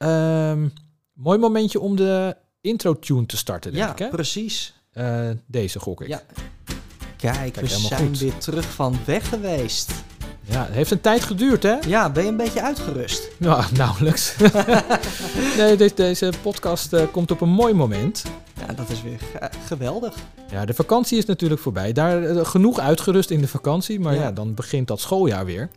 Ehm, mooi momentje om de intro-tune te starten, denk Ja, ik. Hè? precies. Eh, deze gok ik. Ja. Kijk, we zijn goed. weer terug van weg geweest. Ja, het heeft een tijd geduurd, hè? Ja, ben je een beetje uitgerust? Ja, nauwelijks. nee, deze, deze podcast eh, komt op een mooi moment. Ja, dat is weer ge- geweldig. Ja, de vakantie is natuurlijk voorbij. Daar eh, genoeg uitgerust in de vakantie, maar ja, Ja. dan begint dat schooljaar weer.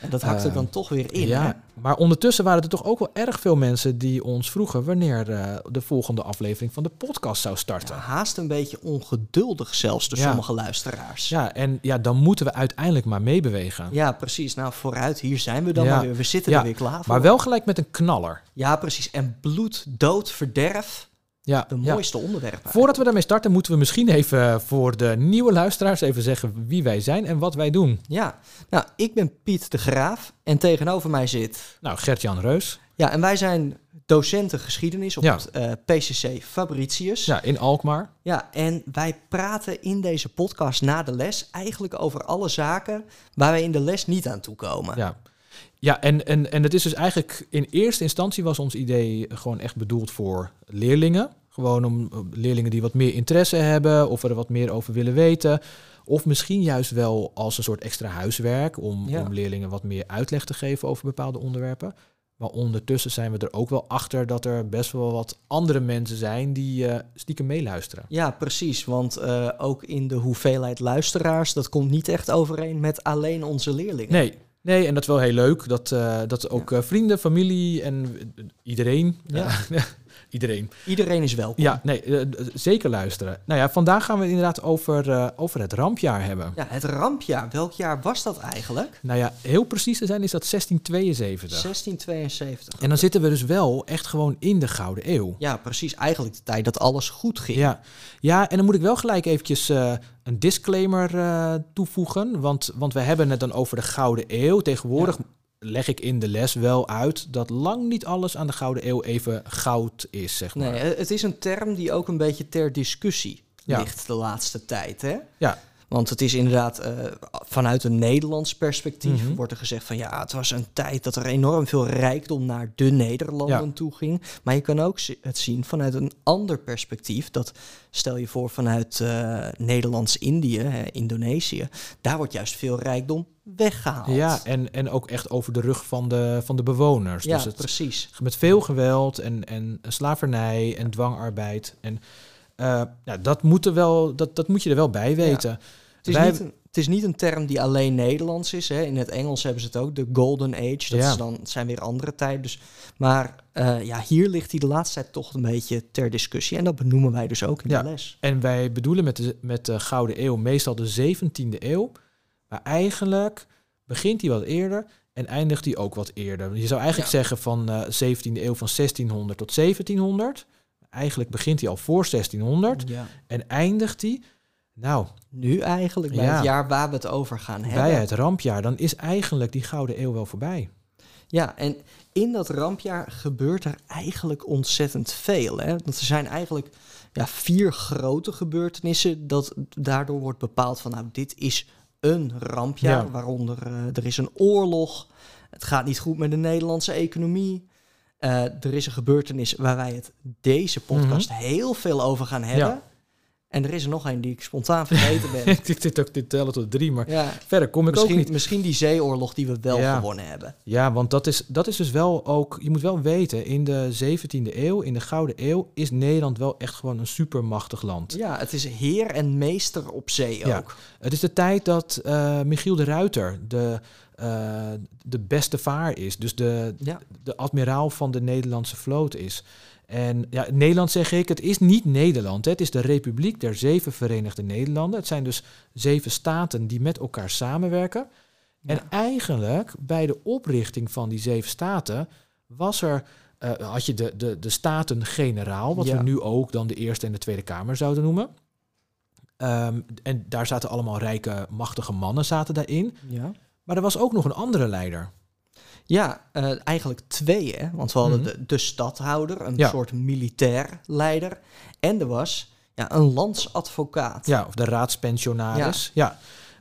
En dat hakt er dan toch weer in, hè? ja, maar ondertussen waren er toch ook wel erg veel mensen die ons vroegen wanneer eh, de volgende aflevering van de podcast zou starten. Ja, Ja. haast een beetje ongeduldig zelfs door Ja. sommige luisteraars. Ja. en ja, dan moeten we uiteindelijk maar meebewegen. precies. Nou, vooruit, hier zijn we dan Ja. maar weer. We zitten Ja, er weer klaar voor. Maar wel gelijk met een knaller. Ja, precies. En bloed, dood, verderf, Ja, de ja. mooiste onderwerpen. Voordat we daarmee starten, moeten we misschien even voor de nieuwe luisteraars even zeggen wie wij zijn en wat wij doen. Ja, nou, ik ben Piet de Graaf en tegenover mij zit... Nou, Gert-Jan Reus. Ja, en wij zijn docenten geschiedenis op Ja. het eh, PCC Fabricius. Ja, in Alkmaar. Ja, en wij praten in deze podcast na de les eigenlijk over alle zaken waar wij in de les niet aan toe komen. Ja, ja en, en, en het is dus eigenlijk in eerste instantie was ons idee gewoon echt bedoeld voor leerlingen. Gewoon om leerlingen die wat meer interesse hebben of er wat meer over willen weten. Of misschien juist wel als een soort extra huiswerk om, Ja. om leerlingen wat meer uitleg te geven over bepaalde onderwerpen. Maar ondertussen zijn we er ook wel achter dat er best wel wat andere mensen zijn die eh, stiekem meeluisteren. Ja, precies. Want eh, ook in de hoeveelheid luisteraars, dat komt niet echt overeen met alleen onze leerlingen. Nee, nee, en dat is wel heel leuk. Dat, eh, dat ook eh, vrienden, familie en eh, iedereen. Ja. iedereen. Iedereen is welkom. Ja, nee, eh, zeker luisteren. Nou ja, vandaag gaan we het inderdaad over, eh, over het rampjaar hebben. Ja, het rampjaar. Welk jaar was dat eigenlijk? Nou ja, heel precies te zijn is dat 1672. 1672. En dan zitten we dus wel echt gewoon in de Gouden Eeuw. Ja, precies. Eigenlijk de tijd dat alles goed ging. Ja, ja en dan moet ik wel gelijk eventjes eh, een disclaimer toevoegen. Want, want we hebben het dan over de Gouden Eeuw. Tegenwoordig leg ik in de les wel uit dat lang niet alles aan de Gouden Eeuw even goud is, zeg maar. Nee, het is een term die ook een beetje ter discussie Ja. ligt de laatste tijd. Hè? Ja. Want het is inderdaad eh, vanuit een Nederlands perspectief Mhm. wordt er gezegd van ja, het was een tijd dat er enorm veel rijkdom naar de Nederlanden Ja. toe ging. Maar je kan ook het zien vanuit een ander perspectief. Dat stel je voor vanuit eh, Nederlands-Indië, hè, Indonesië, daar wordt juist veel rijkdom weggehaald. Ja, en, en ook echt over de rug van de, van de bewoners. ja dus het, precies. met veel geweld en, en slavernij en dwangarbeid. En eh, ja, dat, moet er wel, dat, dat moet je er wel bij weten. Het is, Wij- niet een, het is niet een term die alleen Nederlands is. Hè. In het Engels hebben ze het ook, de Golden Age. Dat Ja. is dan, zijn weer andere tijden. Dus, maar eh, ja, hier ligt hij de laatste tijd toch een beetje ter discussie. En dat benoemen wij dus ook in Ja. de les. En wij bedoelen met de, met de Gouden Eeuw meestal de 17e eeuw. Maar eigenlijk begint die wat eerder en eindigt die ook wat eerder. Je zou eigenlijk Ja. zeggen van eh 17e eeuw van 1600 tot 1700. Eigenlijk begint die al voor 1600 Ja. en eindigt die, nou, Nu eigenlijk, bij Ja. het jaar waar we het over gaan hebben. bij het rampjaar. Dan is eigenlijk die Gouden Eeuw wel voorbij. Ja, en in dat rampjaar gebeurt er eigenlijk ontzettend veel. Hè? Want er zijn eigenlijk ja, vier grote gebeurtenissen dat daardoor wordt bepaald van nou, dit is een rampjaar. Ja. Waaronder eh, er is een oorlog, het gaat niet goed met de Nederlandse economie. Eh, er is een gebeurtenis waar wij het deze podcast heel veel over gaan hebben. Mhm. Ja. En er is er nog een die ik spontaan vergeten ben. ik zit ook te tellen tot drie, maar ja, verder kom ik ook misschien, niet. misschien die zeeoorlog die we wel Ja. gewonnen hebben. Ja, want dat is, dat is dus wel ook... Je moet wel weten, in de 17e eeuw, in de Gouden Eeuw... is Nederland wel echt gewoon een supermachtig land. Ja, het is heer en meester op zee Ja. ook. Het is de tijd dat eh, Michiel de Ruiter de, eh, de beste vaar is. Dus de, de admiraal van de Nederlandse vloot is. En ja, Nederland zeg ik, het is niet Nederland. Hè. Het is de Republiek der Zeven Verenigde Nederlanden. Het zijn dus zeven staten die met elkaar samenwerken. En eigenlijk bij de oprichting van die zeven staten was er, eh, had je de, de, de staten-generaal, wat Ja. we nu ook dan de Eerste en de Tweede Kamer zouden noemen. Ehm, en daar zaten allemaal rijke, machtige mannen zaten daarin. Ja, Maar er was ook nog een andere leider. Ja eh, eigenlijk twee, hè? Want we hadden Mhm. de, de stadhouder, een Ja. soort militair leider. En er was ja, een landsadvocaat. Ja, of de raadspensionaris. Ja.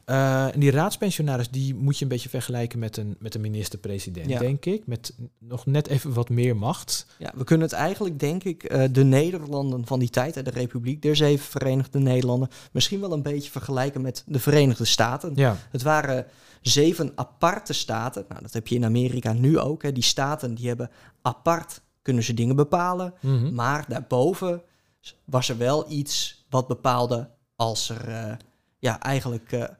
Eh, en die raadspensionaris, die moet je een beetje vergelijken met een, met een minister-president, Ja. denk ik. Met nog net even wat meer macht. Ja, we kunnen het eigenlijk, denk ik, eh, de Nederlanden van die tijd, de Republiek der Zeven Verenigde Nederlanden, misschien wel een beetje vergelijken met de Verenigde Staten. Ja, Het waren zeven aparte staten. Nou, dat heb je in Amerika nu ook. Hè. Die staten die hebben apart kunnen ze dingen bepalen. Mhm. Maar daarboven was er wel iets wat bepaalde als er eh, ja, eigenlijk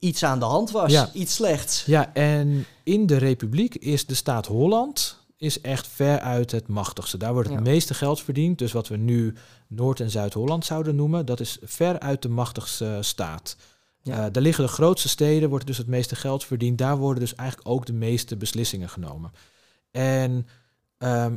iets aan de hand was. Ja. Iets slechts. ja, en in de Republiek is de staat Holland is echt veruit het machtigste. Daar wordt het Ja. meeste geld verdiend. Dus wat we nu Noord- en Zuid-Holland zouden noemen, dat is veruit de machtigste staat. Ja. Eh, daar liggen de grootste steden, wordt dus het meeste geld verdiend. Daar worden dus eigenlijk ook de meeste beslissingen genomen. En ehm,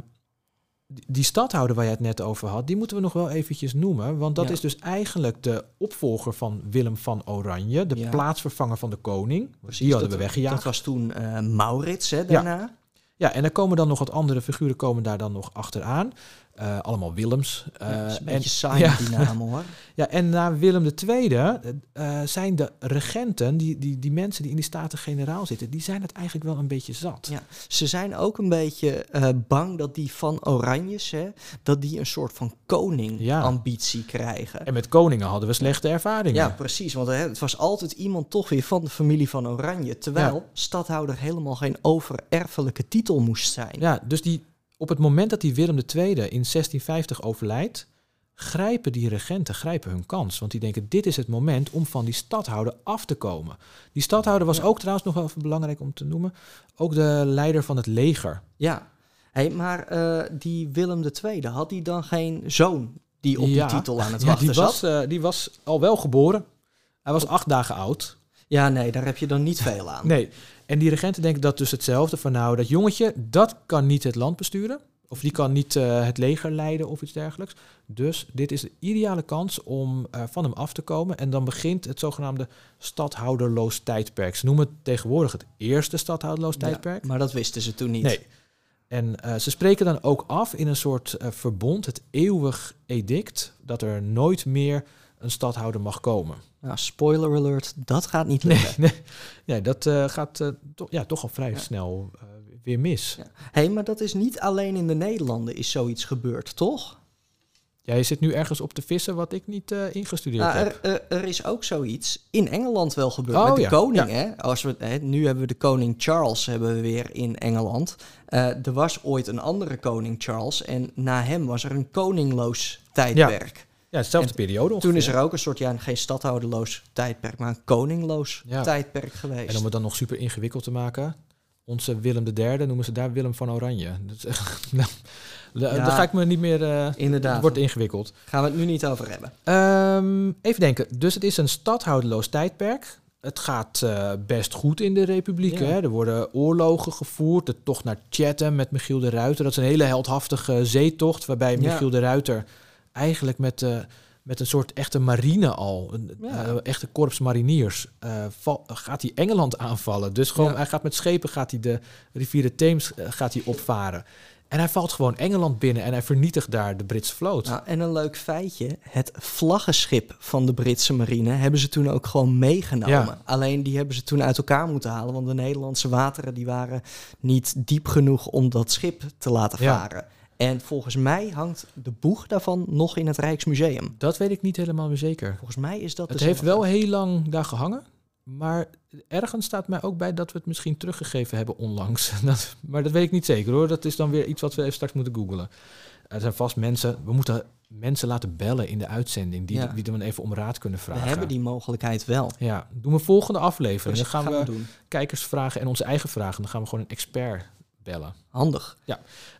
die- stadhouder waar je het net over had, die moeten we nog wel eventjes noemen. Want dat Ja. is dus eigenlijk de opvolger van Willem van Oranje, de Ja. plaatsvervanger van de koning. Precies, die hadden dat- we weggejaagd. Dat was toen eh, Maurits, hè, daarna. Ja, en er komen dan nog wat andere figuren komen daar dan nog achteraan. Eh, allemaal Willems. Ja, is Eh, een en- beetje saai ja. die namen hoor. Ja, en na Willem II eh, zijn de regenten, die, die, die mensen die in die Staten-Generaal zitten, die zijn het eigenlijk wel een beetje zat. Ja, ze zijn ook een beetje bang dat die van Oranjes, hè, dat die een soort van koning-ambitie krijgen. En met koningen hadden we slechte ervaringen. Ja, precies. Want hè, het was altijd iemand toch weer van de familie van Oranje. Terwijl Ja. stadhouder helemaal geen overerfelijke titel moest zijn. Ja, dus die, op het moment dat die Willem II in 1650 overlijdt, grijpen die regenten grijpen hun kans. Want die denken, dit is het moment om van die stadhouder af te komen. Die stadhouder was Ja. ook trouwens nog wel even belangrijk om te noemen, ook de leider van het leger. Ja. Hey, maar eh, die Willem II, had die dan geen zoon die op Ja. die titel aan het Ja, wachten die, zat? was, eh, die was al wel geboren. Hij was acht dagen oud. Ja, nee, daar heb je dan niet veel aan. Nee. En die regenten denken dat dus hetzelfde. Van nou, dat jongetje, dat kan niet het land besturen. Of die kan niet eh, het leger leiden of iets dergelijks. Dus dit is de ideale kans om eh, van hem af te komen. En dan begint het zogenaamde stadhouderloos tijdperk. Ze noemen het tegenwoordig het eerste stadhouderloos Ja, tijdperk. maar dat wisten ze toen niet. Nee. En eh, ze spreken dan ook af in een soort verbond, het eeuwig edict, dat er nooit meer een stadhouder mag komen. Nou, spoiler alert, dat gaat niet Nee, lukken. nee. ja, dat eh, gaat toch ja, toch al vrij Ja. snel eh, weer mis. Ja. hey, maar dat is niet alleen in de Nederlanden is zoiets gebeurd, toch? Ja, je zit nu ergens op te vissen wat ik niet ingestudeerd Nou, heb. er, is ook zoiets in Engeland wel gebeurd Oh, met de ja, koning. ja. Hè? Als we, hè, nu hebben we de koning Charles hebben we weer in Engeland. Er was ooit een andere koning Charles en na hem was er een koningloos tijdperk. Ja, dezelfde en periode Toen is er ook een soort, ja, geen stadhouderloos tijdperk, maar een koningloos Ja. tijdperk geweest. En om het dan nog super ingewikkeld te maken, onze Willem III noemen ze daar Willem van Oranje. Dat is echt, nou, daar Ja. daar ga ik me niet meer... eh Inderdaad, het wordt ingewikkeld. gaan we het nu niet over hebben. Ehm, even denken. Dus het is een stadhouderloos tijdperk. Het gaat eh, best goed in de Republiek. Ja. Hè? Er worden oorlogen gevoerd. De tocht naar Chatham met Michiel de Ruiter. Dat is een hele heldhaftige zeetocht. Waarbij. Michiel de Ruiter eigenlijk met, eh, met een soort echte marine al. Een Ja. eh, echte korps mariniers. eh, val- gaat hij Engeland aanvallen. Dus gewoon, Ja. hij gaat met schepen gaat hij de rivier de Theems gaat hij opvaren. En hij valt gewoon Engeland binnen en hij vernietigt daar de Britse vloot. Nou, en een leuk feitje, het vlaggenschip van de Britse marine hebben ze toen ook gewoon meegenomen. Ja. Alleen die hebben ze toen uit elkaar moeten halen, want de Nederlandse wateren die waren niet diep genoeg om dat schip te laten Ja. En volgens mij hangt de boeg daarvan nog in het Rijksmuseum. Dat weet ik niet helemaal meer zeker. Volgens mij is dat Het heeft wel heel lang daar gehangen. Maar ergens staat mij ook bij dat we het misschien teruggegeven hebben onlangs. Dat, maar dat weet ik niet zeker hoor. Dat is dan weer iets wat we even straks moeten googlen. Er zijn vast mensen. We moeten mensen laten bellen in de uitzending. Die, Ja. die dan even om raad kunnen We vragen. hebben die mogelijkheid wel. Ja, doen we volgende aflevering. Dan gaan, Gaan we, doen. kijkers vragen en onze eigen vragen. Dan gaan we gewoon een expert bellen. Handig.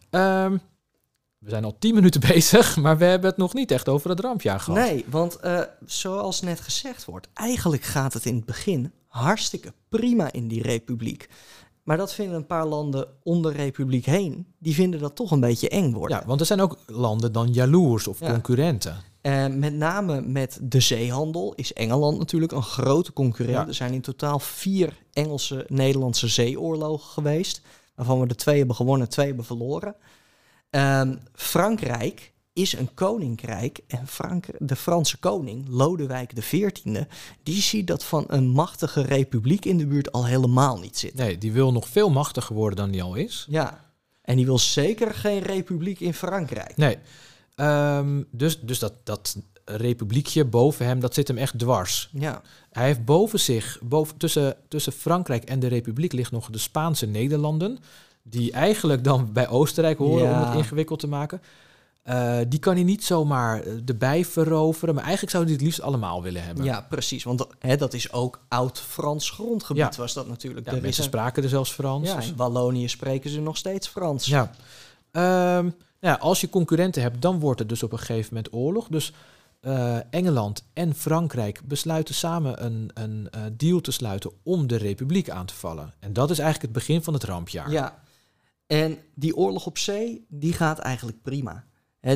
Ehm, we zijn al tien minuten bezig, maar we hebben het nog niet echt over het rampjaar gehad. Nee, want eh, zoals net gezegd wordt, eigenlijk gaat het in het begin hartstikke prima in die republiek. Maar dat vinden een paar landen om de republiek heen, die vinden dat toch een beetje eng worden. Ja, want er zijn ook landen dan jaloers of Ja. concurrenten. Eh, met name met de zeehandel is Engeland natuurlijk een grote concurrent. Ja. Er zijn in totaal vier Engelse-Nederlandse zeeoorlogen geweest, waarvan we de twee hebben gewonnen, twee hebben verloren. Ehm, Frankrijk is een koninkrijk. En Frank, de Franse koning, Lodewijk XIV, die ziet dat van een machtige republiek in de buurt al helemaal niet zitten. Nee, die wil nog veel machtiger worden dan die al is. Ja, en die wil zeker geen republiek in Frankrijk. Nee. Ehm, dus dus dat, dat republiekje boven hem, dat zit hem echt dwars. Ja, Hij heeft boven zich, boven, tussen, tussen Frankrijk en de republiek ligt nog de Spaanse Nederlanden. Die eigenlijk dan bij Oostenrijk horen om het ingewikkeld te maken. Eh, die kan hij niet zomaar eh, erbij veroveren. Maar eigenlijk zou hij het liefst allemaal willen hebben. ja precies. Want hè, dat is ook oud-Frans grondgebied, Ja. was dat natuurlijk. Ja, is mensen spraken er zelfs Frans. ja, dus- in Wallonië spreken ze nog steeds Frans. Ja. Nou ja, als je concurrenten hebt, dan wordt het dus op een gegeven moment oorlog. Dus eh, Engeland en Frankrijk besluiten samen een, een deal te sluiten om de republiek aan te vallen. En dat is eigenlijk het begin van het rampjaar. Ja, en die oorlog op zee, die gaat eigenlijk prima.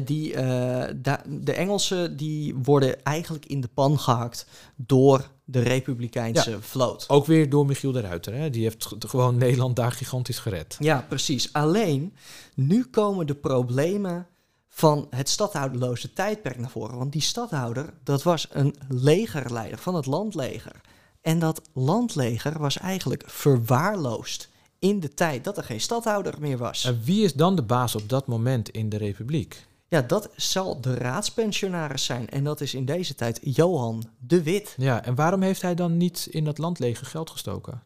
Die, eh, de Engelsen die worden eigenlijk in de pan gehakt door de Republikeinse vloot. Ook weer door Michiel de Ruiter. Hè? Die heeft gewoon Nederland daar gigantisch gered. Ja, precies. Alleen, nu komen de problemen van het stadhouderloze tijdperk naar voren. Want die stadhouder, dat was een legerleider van het landleger. En dat landleger was eigenlijk verwaarloosd in de tijd dat er geen stadhouder meer was. En wie is dan de baas op dat moment in de republiek? Ja, dat zal de raadspensionaris zijn. En dat is in deze tijd Johan de Wit. Ja, en waarom heeft hij dan niet in dat landleger geld gestoken?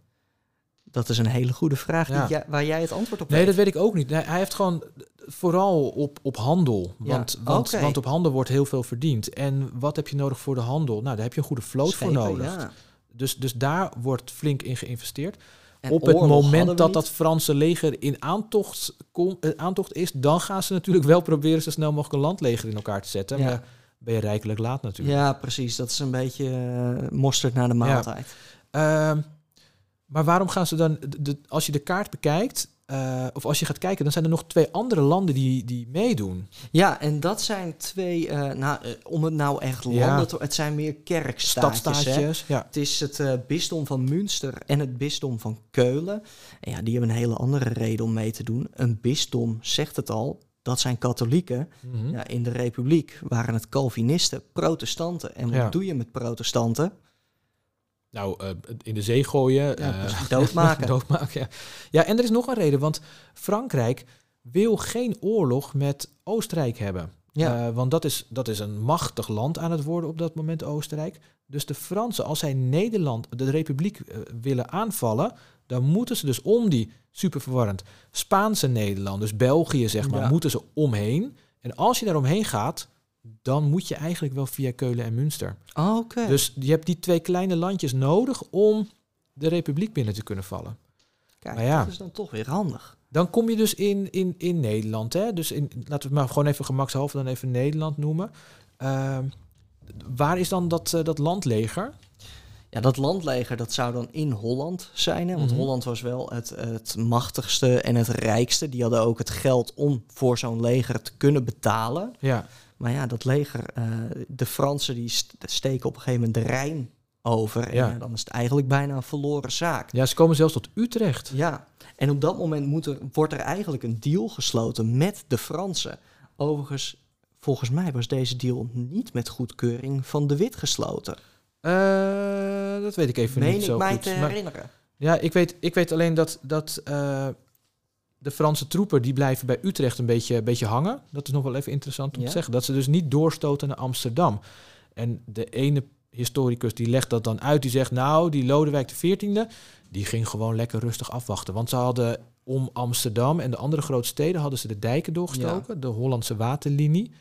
Dat is een hele goede vraag die Ja. waar jij het antwoord op Nee, weet. dat weet ik ook niet. Nee, hij heeft gewoon vooral op, op handel. Ja, Want, want, op handel wordt heel veel verdiend. En wat heb je nodig voor de handel? Nou, daar heb je een goede vloot Schepen, voor nodig. ja. Dus, dus daar wordt flink in geïnvesteerd. En op het moment dat dat Franse leger in aantocht, kom, eh, aantocht is, dan gaan ze natuurlijk wel proberen zo snel mogelijk een landleger in elkaar te zetten. Ja. Maar ben je rijkelijk laat natuurlijk. Ja, precies. Dat is een beetje eh, mosterd naar de maaltijd. Ehm, maar waarom gaan ze dan, de, de- als je de kaart bekijkt, eh, of als je gaat kijken, dan zijn er nog twee andere landen die, die meedoen. Ja, en dat zijn twee, eh, nou, eh, om het nou echt Ja. landen te... Het zijn meer kerkstaatjes. Ja. Het is het bisdom van Münster en het bisdom van Keulen. En ja, die hebben een hele andere reden om mee te doen. Een bisdom, zegt het al, dat zijn katholieken. Mhm. Ja, in de republiek waren het Calvinisten, protestanten. En wat Ja. doe je met protestanten? Nou, eh, in de zee gooien. Ja, precies, doodmaken. doodmaken, ja. ja, en er is nog een reden, want Frankrijk wil geen oorlog met Oostenrijk hebben. Ja. Eh, want dat is, dat is een machtig land aan het worden op dat moment, Oostenrijk. Dus de Fransen, als zij Nederland, de Republiek, willen aanvallen, dan moeten ze dus om die, super verwarrend, Spaanse Nederland, dus België zeg maar, Ja. moeten ze omheen. En als je daar omheen gaat, dan moet je eigenlijk wel via Keulen en Münster. Oké. Dus je hebt die twee kleine landjes nodig om de Republiek binnen te kunnen vallen. Kijk, maar ja. dat is dan toch weer handig. Dan kom je dus in, in, in Nederland. Hè? Dus in, laten we het maar gewoon even gemakshalve dan even Nederland noemen. Ehm, waar is dan dat, eh, dat landleger? Ja, dat landleger dat zou dan in Holland zijn. Hè? Want Mhm. Holland was wel het, het machtigste en het rijkste. Die hadden ook het geld om voor zo'n leger te kunnen betalen. Ja, Maar ja, dat leger, eh, de Fransen die st- steken op een gegeven moment de Rijn over. En Ja. ja, dan is het eigenlijk bijna een verloren zaak. ja ze komen zelfs tot Utrecht. Ja, en op dat moment moet er, wordt er eigenlijk een deal gesloten met de Fransen. Overigens, volgens mij was deze deal niet met goedkeuring van de Wit gesloten. Eh, dat weet ik even Meen niet ik zo mij goed. te Maar- herinneren. ja, ik weet, ik weet alleen dat, dat eh, de Franse troepen die blijven bij Utrecht een beetje, een beetje hangen. Dat is nog wel even interessant om Ja. te zeggen. Dat ze dus niet doorstoten naar Amsterdam. En de ene historicus die legt dat dan uit. Die zegt, nou, die Lodewijk XIV, die ging gewoon lekker rustig afwachten. Want ze hadden om Amsterdam en de andere grote steden hadden ze de dijken doorgestoken. De Hollandse waterlinie.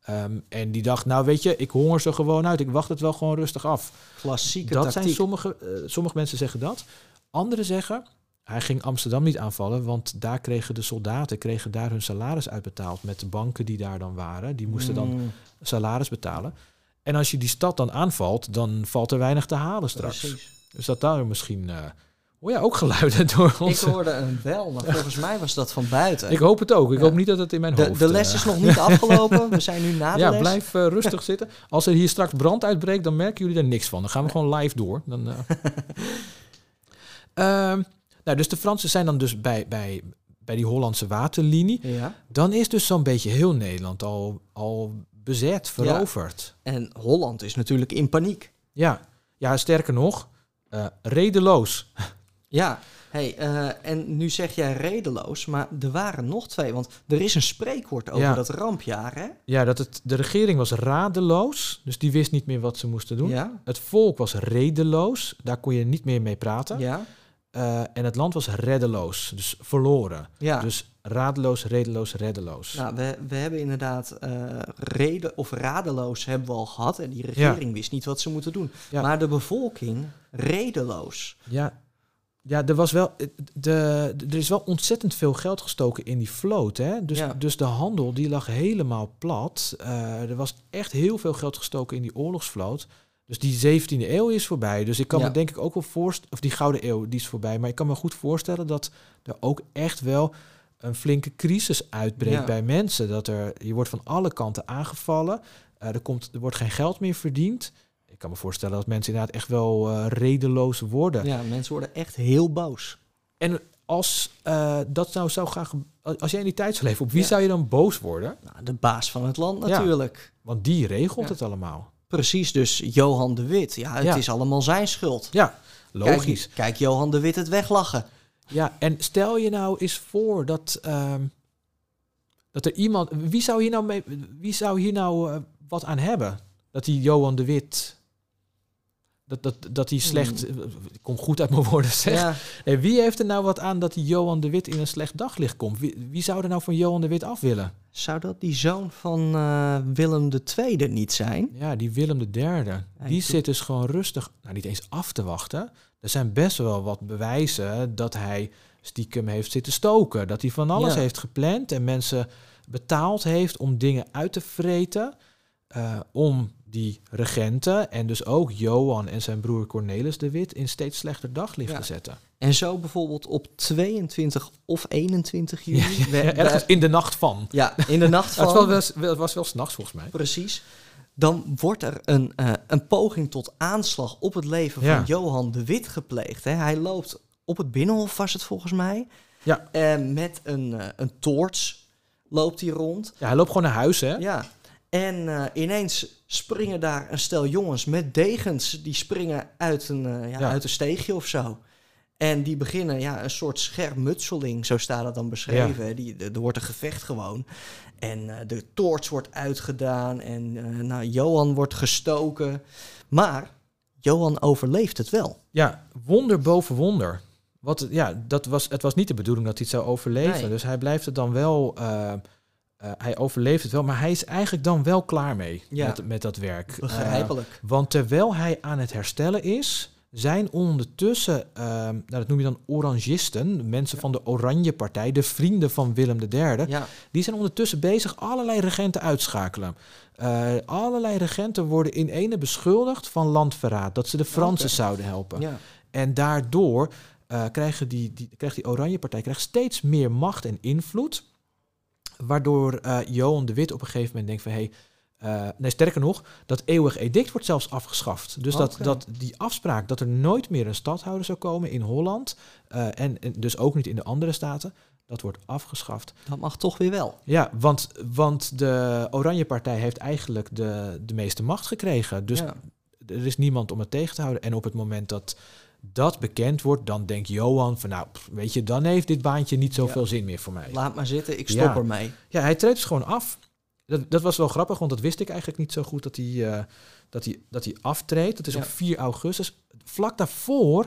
Ehm, en die dacht, nou weet je, ik honger ze gewoon uit. Ik wacht het wel gewoon rustig af. Klassieke Dat tactiek. zijn sommige, eh, sommige mensen zeggen dat. Anderen zeggen, hij ging Amsterdam niet aanvallen, want daar kregen de soldaten kregen daar hun salaris uitbetaald met de banken die daar dan waren. Die moesten dan Mm, salaris betalen. En als je die stad dan aanvalt, dan valt er weinig te halen straks. precies. Dus dat daar misschien, eh hoor ja ook geluiden door Ik ons. hoorde een bel, maar volgens mij was dat van buiten. Ik hoop het ook. Ik Ja. hoop niet dat het in mijn de, hoofd... de les eh, is nog niet afgelopen. We zijn nu na de ja, les. blijf eh, rustig zitten. Als er hier straks brand uitbreekt, dan merken jullie er niks van. Dan gaan we gewoon live door. Dan, eh. Nou, dus de Fransen zijn dan dus bij, bij, bij die Hollandse waterlinie, Ja. dan is dus zo'n beetje heel Nederland al, al bezet, veroverd. En Holland is natuurlijk in paniek. Ja, ja, sterker nog, eh, redeloos. Ja, hey, eh, en nu zeg jij redeloos, maar er waren nog twee. Want er is een spreekwoord over Ja. dat rampjaar, hè? Ja, dat het, de regering was radeloos, dus die wist niet meer wat ze moesten doen. Ja, Het volk was redeloos, daar kon je niet meer mee praten. ja, Eh, en het land was reddeloos, dus verloren. ja. Dus radeloos, redeloos, reddeloos. Nou, we, we hebben inderdaad eh, reden of radeloos hebben we al gehad. En die regering wist niet wat ze moeten doen. Ja. Maar de bevolking redeloos. Ja, ja er, was wel, de, er is wel ontzettend veel geld gestoken in die vloot. Hè? Dus, Ja. dus de handel die lag helemaal plat. Eh, er was echt heel veel geld gestoken in die oorlogsvloot. Dus die 17e eeuw is voorbij. Dus ik kan Ja. me denk ik ook wel voorstellen, of die Gouden Eeuw die is voorbij. Maar ik kan me goed voorstellen dat er ook echt wel een flinke crisis uitbreekt Ja. bij mensen. Dat er, je wordt van alle kanten aangevallen. Eh, er, komt, er wordt geen geld meer verdiend. Ik kan me voorstellen dat mensen inderdaad echt wel eh, redeloos worden. Ja, mensen worden echt heel boos. En als eh, dat nou zou gaan, als jij in die tijd zou leven, op wie Ja. zou je dan boos worden? Nou, de baas van het land natuurlijk. Want die regelt het allemaal. Precies, dus Johan de Wit. Ja, het Ja. is allemaal zijn schuld. Ja, logisch. Kijk, kijk Johan de Wit het weglachen. Ja, en stel je nou eens voor dat, ehm, dat er iemand. Wie zou hier nou, mee, wie zou hier nou eh, wat aan hebben? Dat die Johan de Wit. Dat, dat, dat hij slecht. Ik kom goed uit mijn woorden zeg. Ja, Nee, wie heeft er nou wat aan dat die Johan de Wit in een slecht daglicht komt? Wie, wie zou er nou van Johan de Wit af willen? zou dat die zoon van eh, Willem II niet zijn? Ja, die Willem de Derde. Die zit dus gewoon rustig, nou niet eens af te wachten. Er zijn best wel wat bewijzen dat hij stiekem heeft zitten stoken. Dat hij van alles Ja. heeft gepland en mensen betaald heeft om dingen uit te vreten. eh, om die regenten en dus ook Johan en zijn broer Cornelis de Wit in steeds slechter daglicht Ja. te zetten. En zo bijvoorbeeld op 22 of 21 juli. Ja, we- ergens in de nacht van. ja, in de nacht Het van. was wel, wel- wel- was wel s'nachts volgens mij. Precies. Dan wordt er een, eh, een poging tot aanslag op het leven van Johan de Wit gepleegd. Hè. Hij loopt op het binnenhof, was het volgens mij. Ja. En met een, eh, een toorts loopt hij rond. Ja, hij loopt gewoon naar huis, hè? Ja. En eh, ineens springen daar een stel jongens met degens. Die springen uit een, eh, ja, Ja. uit een steegje of zo. En die beginnen ja, een soort schermutseling, zo staat het dan beschreven. Die, er wordt een gevecht gewoon. En eh, de toorts wordt uitgedaan en nou, Johan wordt gestoken. Maar Johan overleeft het wel. Ja, wonder boven wonder. Wat, ja, dat was, het was niet de bedoeling dat hij het zou overleven. Nee. Dus hij blijft het dan wel. Eh, hij overleeft het wel, maar hij is eigenlijk dan wel klaar mee Ja. met, met dat werk. Eh, Begrijpelijk. want terwijl hij aan het herstellen is, zijn ondertussen, eh, nou, dat noem je dan orangisten, mensen Ja. van de Oranje Partij, de vrienden van Willem III, ja, die zijn ondertussen bezig allerlei regenten uitschakelen. Eh, allerlei regenten worden in ene beschuldigd van landverraad, dat ze de Fransen zouden helpen. ja, En daardoor krijgen die, die, krijgt die Oranje Partij krijgt steeds meer macht en invloed. Waardoor eh, Johan de Wit op een gegeven moment denkt van... Hey, eh, nee, sterker nog, dat eeuwig edict wordt zelfs afgeschaft. Dus dat, dat die afspraak dat er nooit meer een stadhouder zou komen in Holland... eh, en, en dus ook niet in de andere staten, dat wordt afgeschaft. dat mag toch weer wel. Ja, want, want de Oranje Partij heeft eigenlijk de, de meeste macht gekregen. Dus ja. er is niemand om het tegen te houden. En op het moment dat dat bekend wordt, dan denkt Johan van nou, pff, weet je, dan heeft dit baantje niet zoveel zin meer voor mij. Laat maar zitten, ik stop Ja. ermee. Ja, hij treedt dus gewoon af. Dat, dat was wel grappig, want dat wist ik eigenlijk niet zo goed dat hij, eh, dat hij, dat hij aftreedt. Dat is Ja. op 4 augustus. Vlak daarvoor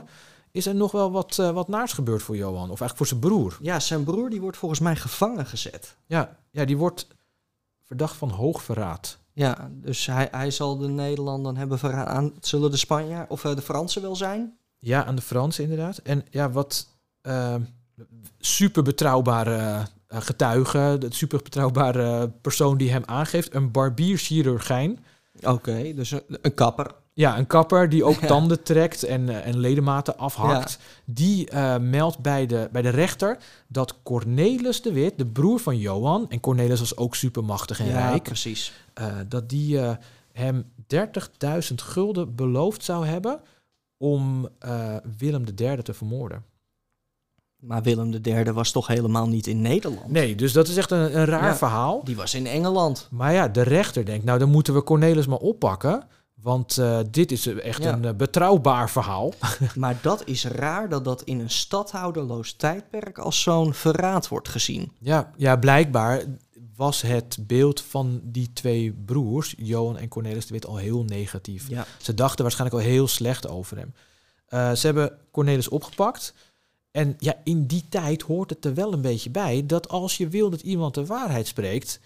is er nog wel wat, eh, wat naars gebeurd voor Johan. Of eigenlijk voor zijn broer. Ja, zijn broer die wordt volgens mij gevangen gezet. Ja, ja die wordt verdacht van hoogverraad. Ja, dus hij, hij zal de Nederlanden hebben verraad aan. Zullen de Spanjaarden of eh, de Fransen wel zijn? Ja, aan de Fransen inderdaad. En ja, wat eh, super betrouwbare eh, getuige, de super betrouwbare persoon die hem aangeeft, een barbierchirurgijn. Oké, dus een, een kapper. Ja, een kapper die ook Ja. tanden trekt en, eh, en ledematen afhakt. Die eh, meldt bij de, bij de rechter dat Cornelis de Wit, de broer van Johan, en Cornelis was ook supermachtig en ja, rijk, precies. dat die hem 30.000 gulden beloofd zou hebben om eh, Willem III te vermoorden. Maar Willem III was toch helemaal niet in Nederland? Nee, dus dat is echt een, een raar Ja. verhaal. Die was in Engeland. Maar ja, de rechter denkt, nou dan moeten we Cornelis maar oppakken. Want eh, dit is echt Ja. een eh, betrouwbaar verhaal. Maar dat is raar dat dat in een stadhouderloos tijdperk als zo'n verraad wordt gezien. Ja, ja, blijkbaar was het beeld van die twee broers, Johan en Cornelis de Wit, al heel negatief. Ja. Ze dachten waarschijnlijk al heel slecht over hem. Eh, ze hebben Cornelis opgepakt. En ja, in die tijd hoort het er wel een beetje bij dat als je wil dat iemand de waarheid spreekt,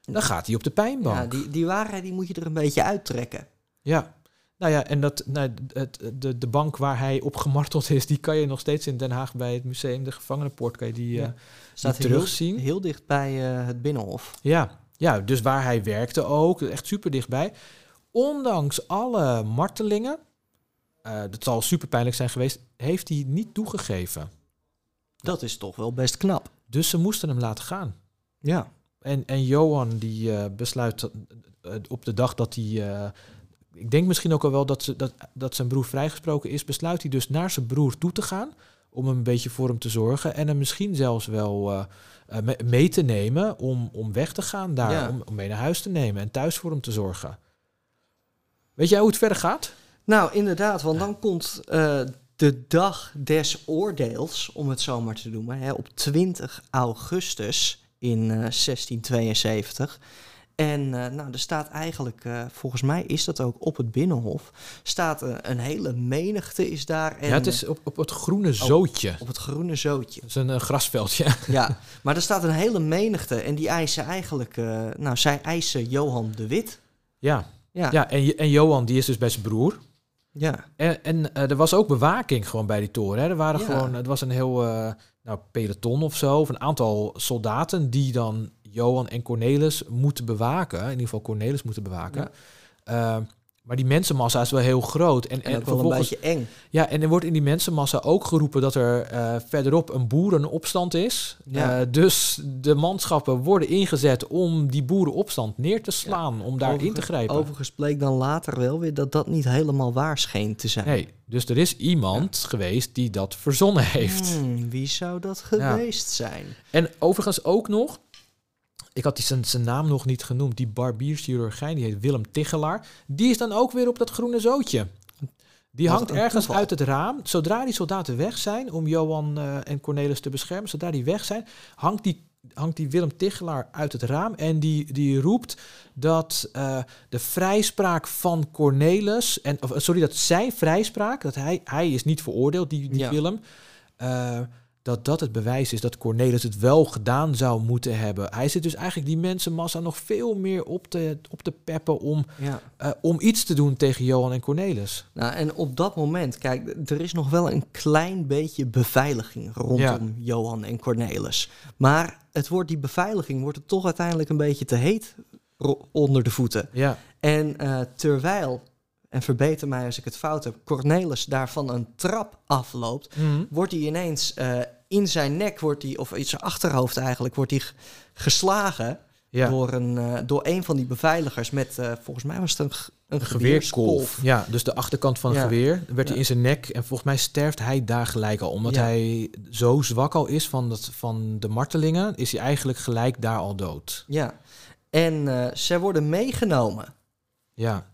dan gaat hij op de pijnbank. Ja, die, die waarheid die moet je er een beetje uittrekken. Ja, nou ja, en dat, nou, het, de, de bank waar hij op gemarteld is, die kan je nog steeds in Den Haag bij het museum De Gevangenenpoort, kan je die, Ja. eh, Staat die terugzien. heel dicht bij eh, het Binnenhof. ja, ja, dus waar hij werkte ook, echt super dichtbij. Ondanks alle martelingen, eh dat zal super pijnlijk zijn geweest, heeft hij niet toegegeven. Dat is toch wel best knap. Dus ze moesten hem laten gaan. Ja. En, en Johan die besluit op de dag dat hij. Ik denk misschien ook al wel dat, ze, dat, dat zijn broer vrijgesproken is, besluit hij dus naar zijn broer toe te gaan. Om een beetje voor hem te zorgen. En hem misschien zelfs wel eh, eh, me- mee te nemen om, om weg te gaan daar. Ja. Om, om mee naar huis te nemen en thuis voor hem te zorgen. Weet jij hoe het verder gaat? Nou, inderdaad, want dan komt eh, de dag des oordeels, om het zo maar te noemen, hè, op 20 augustus in eh, 1672. En eh, nou, er staat eigenlijk, eh, volgens mij is dat ook op het Binnenhof, staat eh, een hele menigte is daar. En, ja, het is op, op het groene zootje. op het groene zootje. Dat is een grasveldje. Ja, maar er staat een hele menigte en die eisen eigenlijk, nou, zij eisen Johan de Wit. ja, Ja, ja en, en Johan die is dus bij zijn broer. ja. En, en er was ook bewaking gewoon bij die toren. Hè. Er waren Ja. gewoon, het was een heel nou, peloton of zo, of een aantal soldaten die dan Johan en Cornelis moeten bewaken. In ieder geval Cornelis moeten bewaken. Ja. Eh, maar die mensenmassa is wel heel groot. En, En en, een beetje eng. ja, en er wordt in die mensenmassa ook geroepen dat er eh, verderop een boerenopstand is. Ja. Eh, dus de manschappen worden ingezet om die boerenopstand neer te slaan, om daarin te Overigens- grijpen. Overigens bleek dan later wel weer dat dat niet helemaal waar scheen te zijn. Nee, dus er is iemand geweest die dat verzonnen heeft. Hmm, wie zou dat geweest zijn? En overigens ook nog, ik had die zijn, zijn naam nog niet genoemd, die barbierschirurgijn, die heet Willem Tichelaar. Die is dan ook weer op dat groene zootje. Die hangt ergens toeval. uit het raam. Zodra die soldaten weg zijn om Johan eh, en Cornelis te beschermen, zodra die weg zijn, hangt die, hangt die Willem Tichelaar uit het raam en die, die roept dat eh, de vrijspraak van Cornelis, en, of, sorry, dat zijn vrijspraak, dat hij, hij is niet veroordeeld, die, die Ja. Willem, eh, dat dat het bewijs is dat Cornelis het wel gedaan zou moeten hebben. Hij zit dus eigenlijk die mensenmassa nog veel meer op te, op te peppen om, Ja. eh, om iets te doen tegen Johan en Cornelis. Nou, en op dat moment, kijk, er is nog wel een klein beetje beveiliging rondom Johan en Cornelis. Maar het wordt, die beveiliging wordt het toch uiteindelijk een beetje te heet onder de voeten. Ja, En eh, terwijl, en verbeter mij als ik het fout heb, Cornelis daar van een trap afloopt, Mhm. wordt hij ineens eh, in zijn nek, wordt hij, of in zijn achterhoofd eigenlijk, wordt hij geslagen ja. door, een, eh, door een van die beveiligers met, eh, volgens mij was het een, een Een geweerskolf. geweerkolf. Ja, dus de achterkant van een Ja. geweer werd hij in zijn nek. En volgens mij sterft hij daar gelijk al. Omdat hij zo zwak al is van, dat, van de martelingen, is hij eigenlijk gelijk daar al dood. Ja, en zij worden meegenomen. Ja,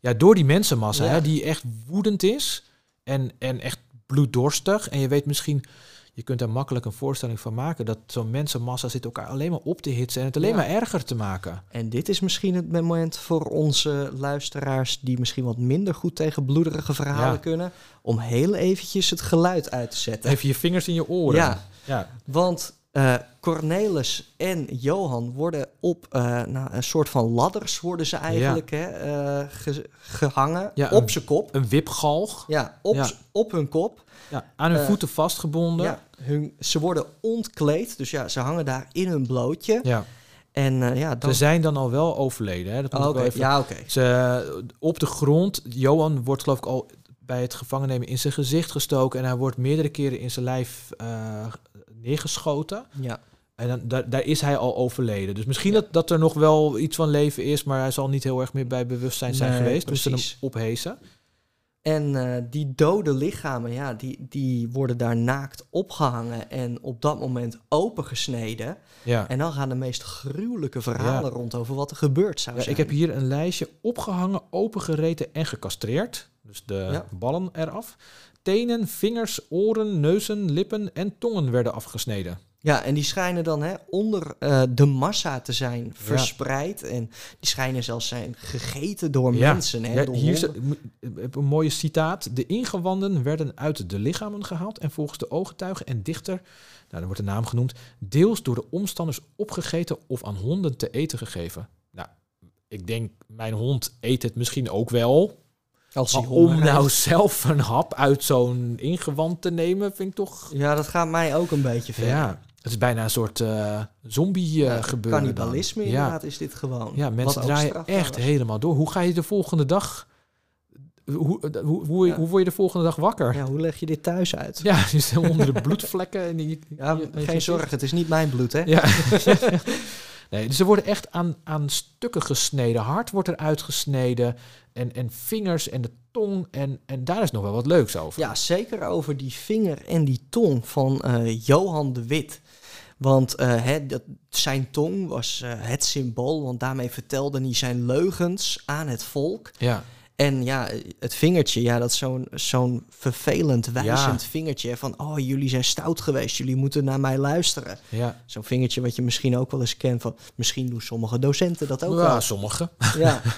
ja door die mensenmassa, Ja. hè, die echt woedend is en, en echt bloeddorstig. En je weet misschien, je kunt daar makkelijk een voorstelling van maken, dat zo'n mensenmassa zit elkaar alleen maar op te hitsen en het alleen Ja. maar erger te maken. En dit is misschien het moment voor onze luisteraars die misschien wat minder goed tegen bloederige verhalen Ja. kunnen, om heel eventjes het geluid uit te zetten. Even je vingers in je oren. Ja, ja. want eh, Cornelis en Johan worden op eh, nou, een soort van ladders worden ze eigenlijk hè, eh, ge- gehangen Ja, op zijn kop. Een wipgalg. Ja, op, Ja. op hun kop. Ja, aan hun voeten vastgebonden. Hun, ze worden ontkleed, dus ja, ze hangen daar in hun blootje. Ja. En ja, dan... Ze zijn dan al wel overleden. Hè? Dat moet Oh, ik wel oké, even... Ja, oké. Ze, op de grond, Johan wordt geloof ik al bij het gevangennemen in zijn gezicht gestoken en hij wordt meerdere keren in zijn lijf eh, neergeschoten. Ja. En dan, daar, daar is hij al overleden. Dus misschien Ja. dat, dat er nog wel iets van leven is, maar hij zal niet heel erg meer bij bewustzijn zijn Nee, geweest toen ze hem ophezen. En eh, die dode lichamen, ja, die, die worden daar naakt opgehangen en op dat moment opengesneden. Ja. En dan gaan de meest gruwelijke verhalen Ja. rond over wat er gebeurd zou Ja, zijn. ik heb hier een lijstje opgehangen, opengereten en gecastreerd. Dus de ballen eraf. Tenen, vingers, oren, neuzen, lippen en tongen werden afgesneden. Ja, en die schijnen dan hè, onder eh, de massa te zijn verspreid. En die schijnen zelfs zijn gegeten door Ja. mensen. Hè, Ja, door hier is een mooie citaat. De ingewanden werden uit de lichamen gehaald en volgens de ooggetuigen en dichter, nou, dan wordt de naam genoemd, deels door de omstanders opgegeten of aan honden te eten gegeven. Nou, ik denk, mijn hond eet het misschien ook wel. Als Maar om nou heeft. zelf een hap uit zo'n ingewand te nemen, vind ik toch... Ja, dat gaat mij ook een beetje ver. Ja, het is bijna een soort eh, zombie eh Ja, gebeuren. dan. Cannibalisme Ja. inderdaad is dit gewoon. Ja, mensen draaien echt was. helemaal door. Hoe ga je de volgende dag... Hoe, hoe, hoe, hoe, Ja. hoe word je de volgende dag wakker? Ja, hoe leg je dit thuis uit? Ja, je zit onder de bloedvlekken. En die, Ja, je- geen zorgen, het is niet mijn bloed, hè? Ja. nee, dus ze worden echt aan, aan stukken gesneden. Hart wordt eruit gesneden. En, en vingers en de tong. En, en daar is nog wel wat leuks over. Ja, zeker over die vinger en die tong van eh, Johan de Wit. Want hè, dat, zijn tong was eh, het symbool, want daarmee vertelde hij zijn leugens aan het volk. Ja, En ja, het vingertje, ja, dat is zo'n zo'n vervelend wijzend Ja. vingertje. Van, oh, jullie zijn stout geweest, jullie moeten naar mij luisteren. ja. Zo'n vingertje wat je misschien ook wel eens kent van... Misschien doen sommige docenten dat ook ja wel. sommige. Ja,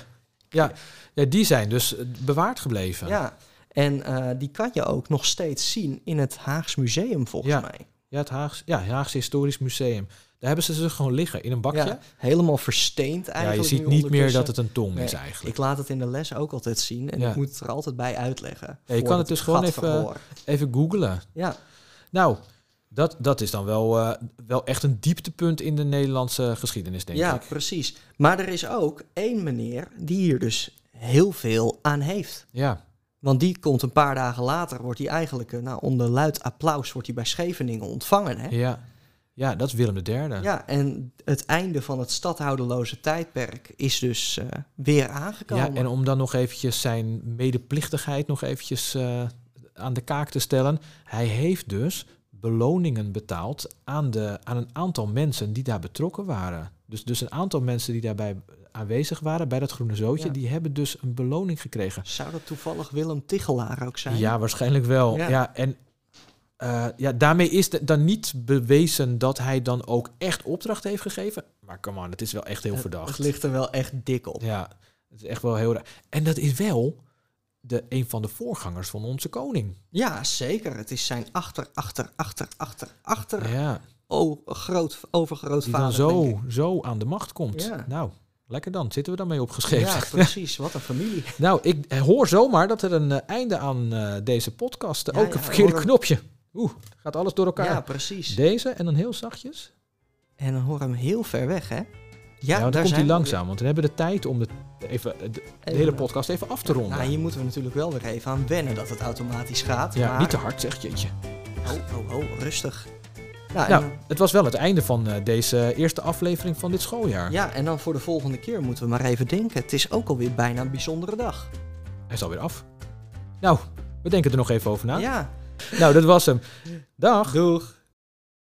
Ja, ja, die zijn dus eh, bewaard gebleven. ja. En eh, die kan je ook nog steeds zien in het Haags Museum, volgens Ja. mij. Ja, het Haags, ja, Haagse Historisch Museum. Daar hebben ze ze gewoon liggen in een bakje. Ja, helemaal versteend Ja, eigenlijk. je ziet niet meer dat het een tong is eigenlijk. Ik laat het in de les ook altijd zien en Ja. ik moet het er altijd bij uitleggen. Ja, je kan het dus gewoon even-. Even googlen. Ja, Nou, dat, dat is dan wel, eh, wel echt een dieptepunt in de Nederlandse geschiedenis, denk ja ik. precies. Maar er is ook één meneer die hier dus heel veel aan heeft. Ja, Want die komt een paar dagen later, wordt hij eigenlijk, eh, nou, onder luid applaus, wordt hij bij Scheveningen ontvangen. Hè? ja. Ja, dat is Willem III. Ja, en het einde van het stadhouderloze tijdperk is dus eh, weer aangekomen. Ja, en om dan nog eventjes zijn medeplichtigheid nog eventjes eh, aan de kaak te stellen. Hij heeft dus beloningen betaald aan, de, aan een aantal mensen die daar betrokken waren. Dus, dus een aantal mensen die daarbij aanwezig waren bij dat groene zootje, Ja. die hebben dus een beloning gekregen. Zou dat toevallig Willem Tichelaar ook zijn? Ja, waarschijnlijk wel. Ja. Ja. en eh, ja, daarmee is de- dan niet bewezen dat hij dan ook echt opdracht heeft gegeven. Maar come on, het is wel echt heel verdacht. Het ligt er wel echt dik op. Ja, het is echt wel heel raar. En dat is wel de, een van de voorgangers van onze koning. Ja, zeker. Het is zijn achter, achter, achter, achter, achter, Ja, oh, groot, die overgrootvader. dan zo, zo aan de macht komt. Ja. Nou, lekker dan. Zitten we daarmee opgeschreven. Ja, precies. Wat een familie. Nou, ik hoor zomaar dat er een eh, einde aan eh, deze podcast. Ja, ook ja, een verkeerde knopje. Oeh, gaat alles door elkaar. Ja, precies. Deze en dan heel zachtjes. En dan hoor hem heel ver weg, hè? Ja, want dan komt hij we langzaam. Want dan hebben we de tijd om de, even, de, de Even- hele podcast even af te ronden. Nou, hier moeten we natuurlijk wel weer even aan wennen dat het automatisch gaat. ja, maar... niet te hard, zeg jeetje. Oh, oh, oh, rustig. Nou, Nou, en, het was wel het einde van eh, deze eerste aflevering van dit schooljaar. ja, en dan voor de volgende keer moeten we maar even denken. Het is ook alweer bijna een bijzondere dag. Hij is alweer af. Nou, we denken er nog even over na. Ja, Nou, dat was hem. Dag. doeg.